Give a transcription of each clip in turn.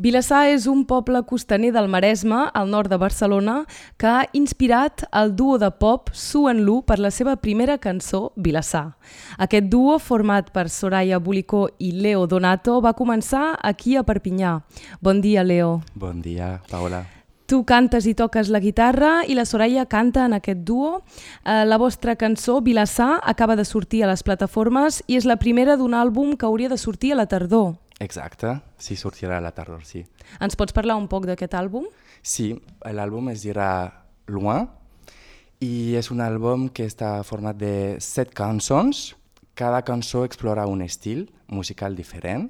Vilassar és un poble costaner del Maresme, al nord de Barcelona, que ha inspirat el duo de pop Su en Lu per la seva primera cançó, Vilassar. Aquest duo, format per Soraya Bulicó i Leo Donato, va començar aquí a Perpinyà. Bon dia, Leo. Bon dia, Paola. Tu cantes i toques la guitarra i la Soraya canta en aquest duo. Eh, la vostra cançó, Vilassar, acaba de sortir a les plataformes i és la primera d'un àlbum que hauria de sortir a la tardor. Exacte, sí, sortirà a la tardor, sí. Ens pots parlar un poc d'aquest àlbum? Sí, l'àlbum es dirà Loin i és un àlbum que està format de set cançons. Cada cançó explora un estil musical diferent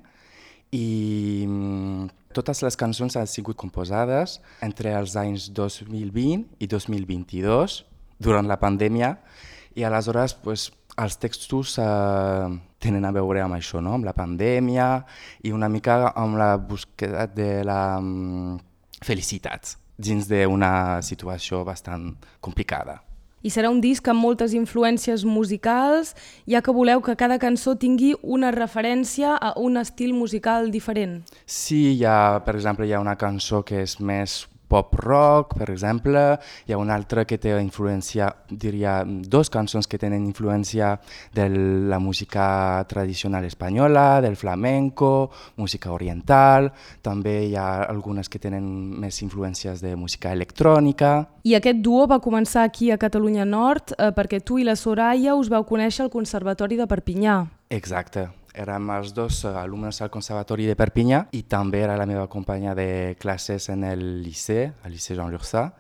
i mm, totes les cançons han sigut composades entre els anys 2020 i 2022 durant la pandèmia i aleshores pues, els textos eh, tenen a veure amb això, no? amb la pandèmia i una mica amb la búsqueda de la um, felicitat dins d'una situació bastant complicada. I serà un disc amb moltes influències musicals, ja que voleu que cada cançó tingui una referència a un estil musical diferent. Sí, hi ha, per exemple, hi ha una cançó que és més pop rock, per exemple, hi ha una altra que té influència, diria, dos cançons que tenen influència de la música tradicional espanyola, del flamenco, música oriental, també hi ha algunes que tenen més influències de música electrònica. I aquest duo va començar aquí a Catalunya Nord eh, perquè tu i la Soraya us vau conèixer al Conservatori de Perpinyà. Exacte, érem els dos eh, alumnes al Conservatori de Perpinyà i també era la meva companya de classes en el liceu, al liceu Jean Lurçà,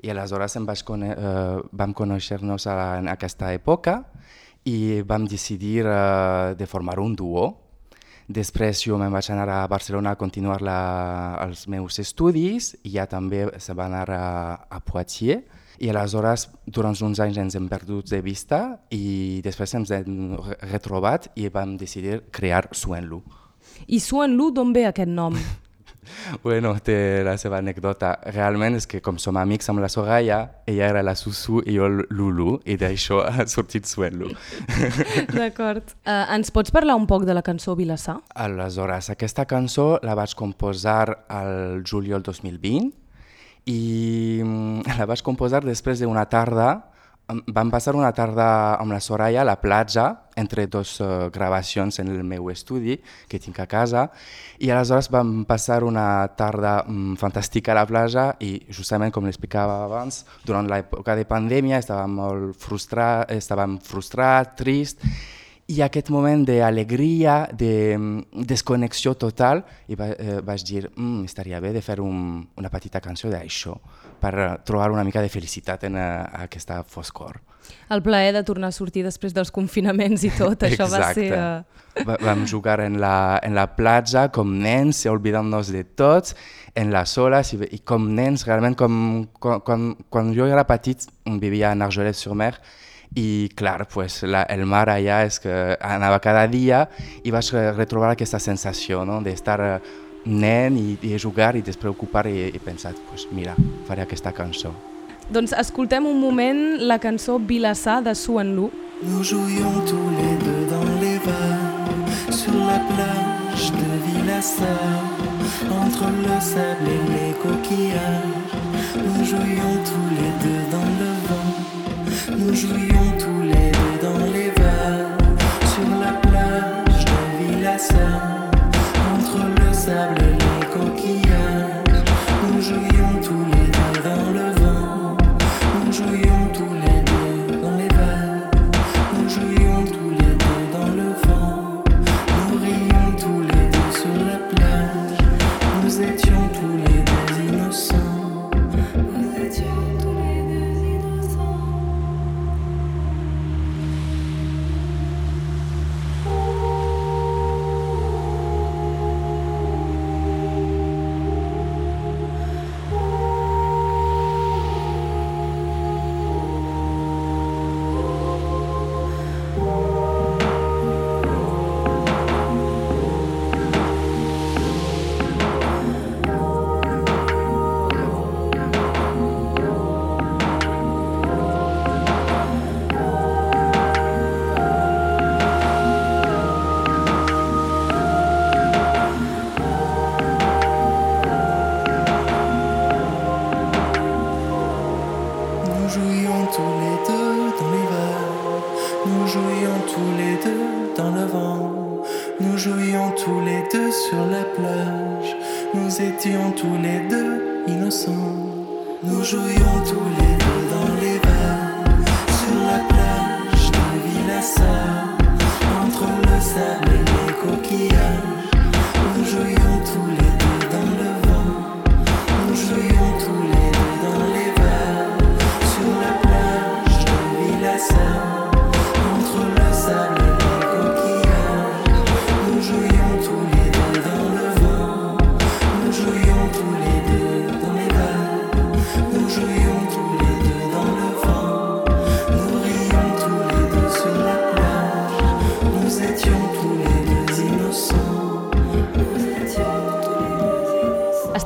i aleshores em vaig cone uh, vam conèixer-nos en aquesta època i vam decidir uh, de formar un duo. Després jo me'n vaig anar a Barcelona a continuar la, els meus estudis i ja també se va anar a, a Poitiers i aleshores durant uns anys ens hem perdut de vista i després ens hem retrobat i vam decidir crear Suenlu. I Suenlu d'on ve aquest nom? bueno, té la seva anècdota. Realment és que com som amics amb la Soraya, ella era la Susu i jo Lulu, i d'això ha sortit Suenlu. D'acord. Uh, ens pots parlar un poc de la cançó Vilassar? Aleshores, aquesta cançó la vaig composar al juliol 2020 i mm, la vaig composar després d'una tarda. Vam passar una tarda amb la Soraya a la platja, entre dues uh, gravacions en el meu estudi que tinc a casa, i aleshores vam passar una tarda um, fantàstica a la platja i justament com l'explicava abans, durant l'època de pandèmia estàvem molt frustrat, estàvem frustrat, trist, i aquest moment d'alegria, de mm, desconnexió total, i va, eh, vaig dir, mm, estaria bé de fer un, una petita cançó d'això, per uh, trobar una mica de felicitat en uh, aquesta foscor. El plaer de tornar a sortir després dels confinaments i tot, això va ser... Uh... Va, vam jugar en la, en la platja com nens, oblidant-nos de tots, en les oles, i, i com nens, realment, com, quan, quan, quan jo era petit, vivia a Argelès-sur-Mer, i clar, pues, la, el mar allà és que anava cada dia i vaig retrobar aquesta sensació no? d'estar eh, nen i, i jugar i despreocupar i, i pensar, pues, mira, faré aquesta cançó. Doncs escoltem un moment la cançó Vilassar de Suen Lu. Nous jouions tous les deux dans les vagues sur la plage de Vilassar entre le sable et les coquillages. Nous jouions tous les deux dans le entre le sable étions tous les deux innocents. Nous jouions tous les deux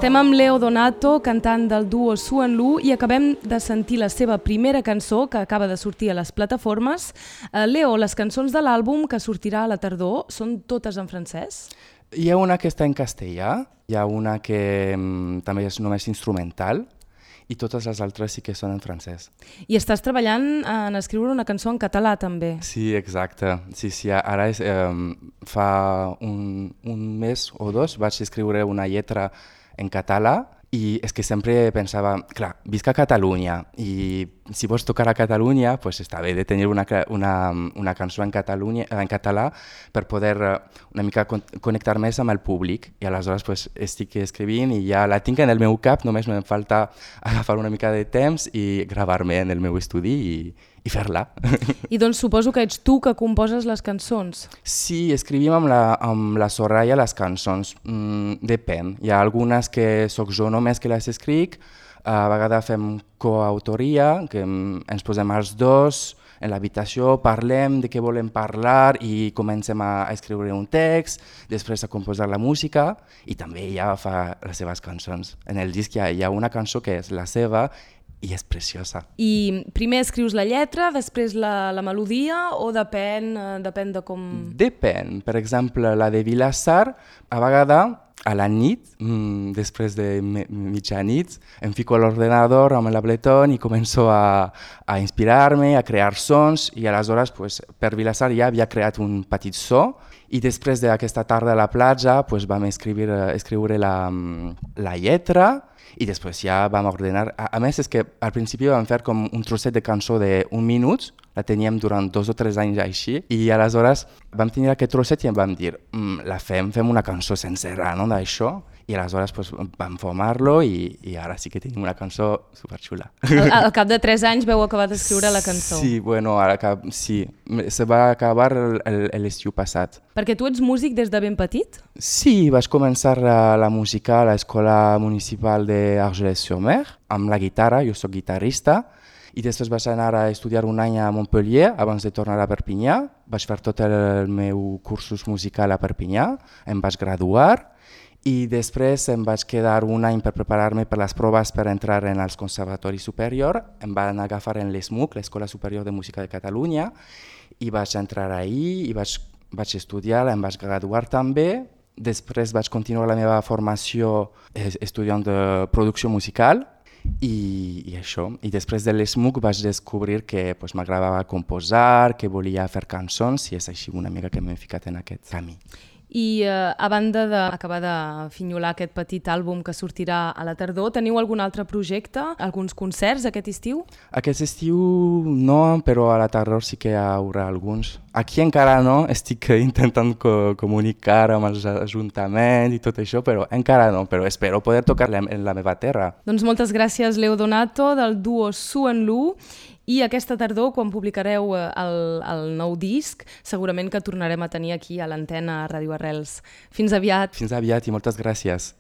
Estem amb Leo Donato, cantant del duo Su en Lu, i acabem de sentir la seva primera cançó, que acaba de sortir a les plataformes. Eh, Leo, les cançons de l'àlbum que sortirà a la tardor són totes en francès? Hi ha una que està en castellà, hi ha una que mm, també és només instrumental i totes les altres sí que són en francès. I estàs treballant en escriure una cançó en català, també. Sí, exacte. Sí, sí, ara és, eh, fa un, un mes o dos vaig escriure una lletra en català i és que sempre pensava, clar, visc a Catalunya i si vols tocar a Catalunya, pues està bé de tenir una, una, una cançó en, Catalunya, en català per poder eh, una mica con connectar més amb el públic i aleshores pues, estic escrivint i ja la tinc en el meu cap, només em falta agafar una mica de temps i gravar-me en el meu estudi i, i fer-la. I doncs suposo que ets tu que composes les cançons. Sí, escrivim amb la, amb la Soraya les cançons. Mm, depèn. Hi ha algunes que sóc jo només que les escric, a vegades fem coautoria, que ens posem els dos en l'habitació, parlem de què volem parlar i comencem a, a escriure un text, després a composar la música i també ella fa les seves cançons. En el disc hi ha, hi ha una cançó que és la seva i és preciosa. I primer escrius la lletra, després la, la melodia, o depèn, eh, depèn de com... Depèn. Per exemple, la de Vilassar, a vegades, a la nit, mm, després de mitjanit, em fico a l'ordenador amb l'Ableton i començo a, a inspirar-me, a crear sons, i aleshores pues, per Vilassar ja havia creat un petit so, i després d'aquesta tarda a la platja pues, vam escriure, escriure la, mm, la lletra, i després ja vam ordenar. A, a més, és que al principi vam fer com un trosset de cançó d'un minut, la teníem durant dos o tres anys així, i aleshores vam tenir aquest trosset i em vam dir, mm, la fem, fem una cançó sencera no, d'això, i aleshores pues, vam formar-lo i, i ara sí que tenim una cançó superxula. Al, al cap de 3 anys veu acabar d'escriure la cançó. Sí, bueno, ara que, sí, se va acabar l'estiu passat. Perquè tu ets músic des de ben petit? Sí, vaig començar la, la música a l'escola municipal d'Argelès-sur-Mer, amb la guitarra, jo sóc guitarrista, i després vaig anar a estudiar un any a Montpellier abans de tornar a Perpinyà. Vaig fer tot el meu cursus musical a Perpinyà, em vaig graduar i després em vaig quedar un any per preparar-me per les proves per entrar en els conservatori superior. Em van agafar en l'ESMUC, l'Escola Superior de Música de Catalunya, i vaig entrar ahí i vaig, vaig estudiar, em vaig graduar també. Després vaig continuar la meva formació eh, estudiant de producció musical i, i això. I després de l'ESMUC vaig descobrir que pues, m'agradava composar, que volia fer cançons i és així una mica que m'he ficat en aquest camí. I eh, a banda d'acabar de finyolar aquest petit àlbum que sortirà a la tardor, teniu algun altre projecte? Alguns concerts aquest estiu? Aquest estiu no, però a la tardor sí que hi haurà alguns. Aquí encara no, estic intentant co comunicar amb els ajuntaments i tot això, però encara no, però espero poder tocar en la meva terra. Doncs moltes gràcies, Leo Donato, del duo Su en Lu, i aquesta tardor, quan publicareu eh, el, el nou disc, segurament que tornarem a tenir aquí a l'antena Ràdio Arrels. Fins aviat! Fins aviat i moltes gràcies.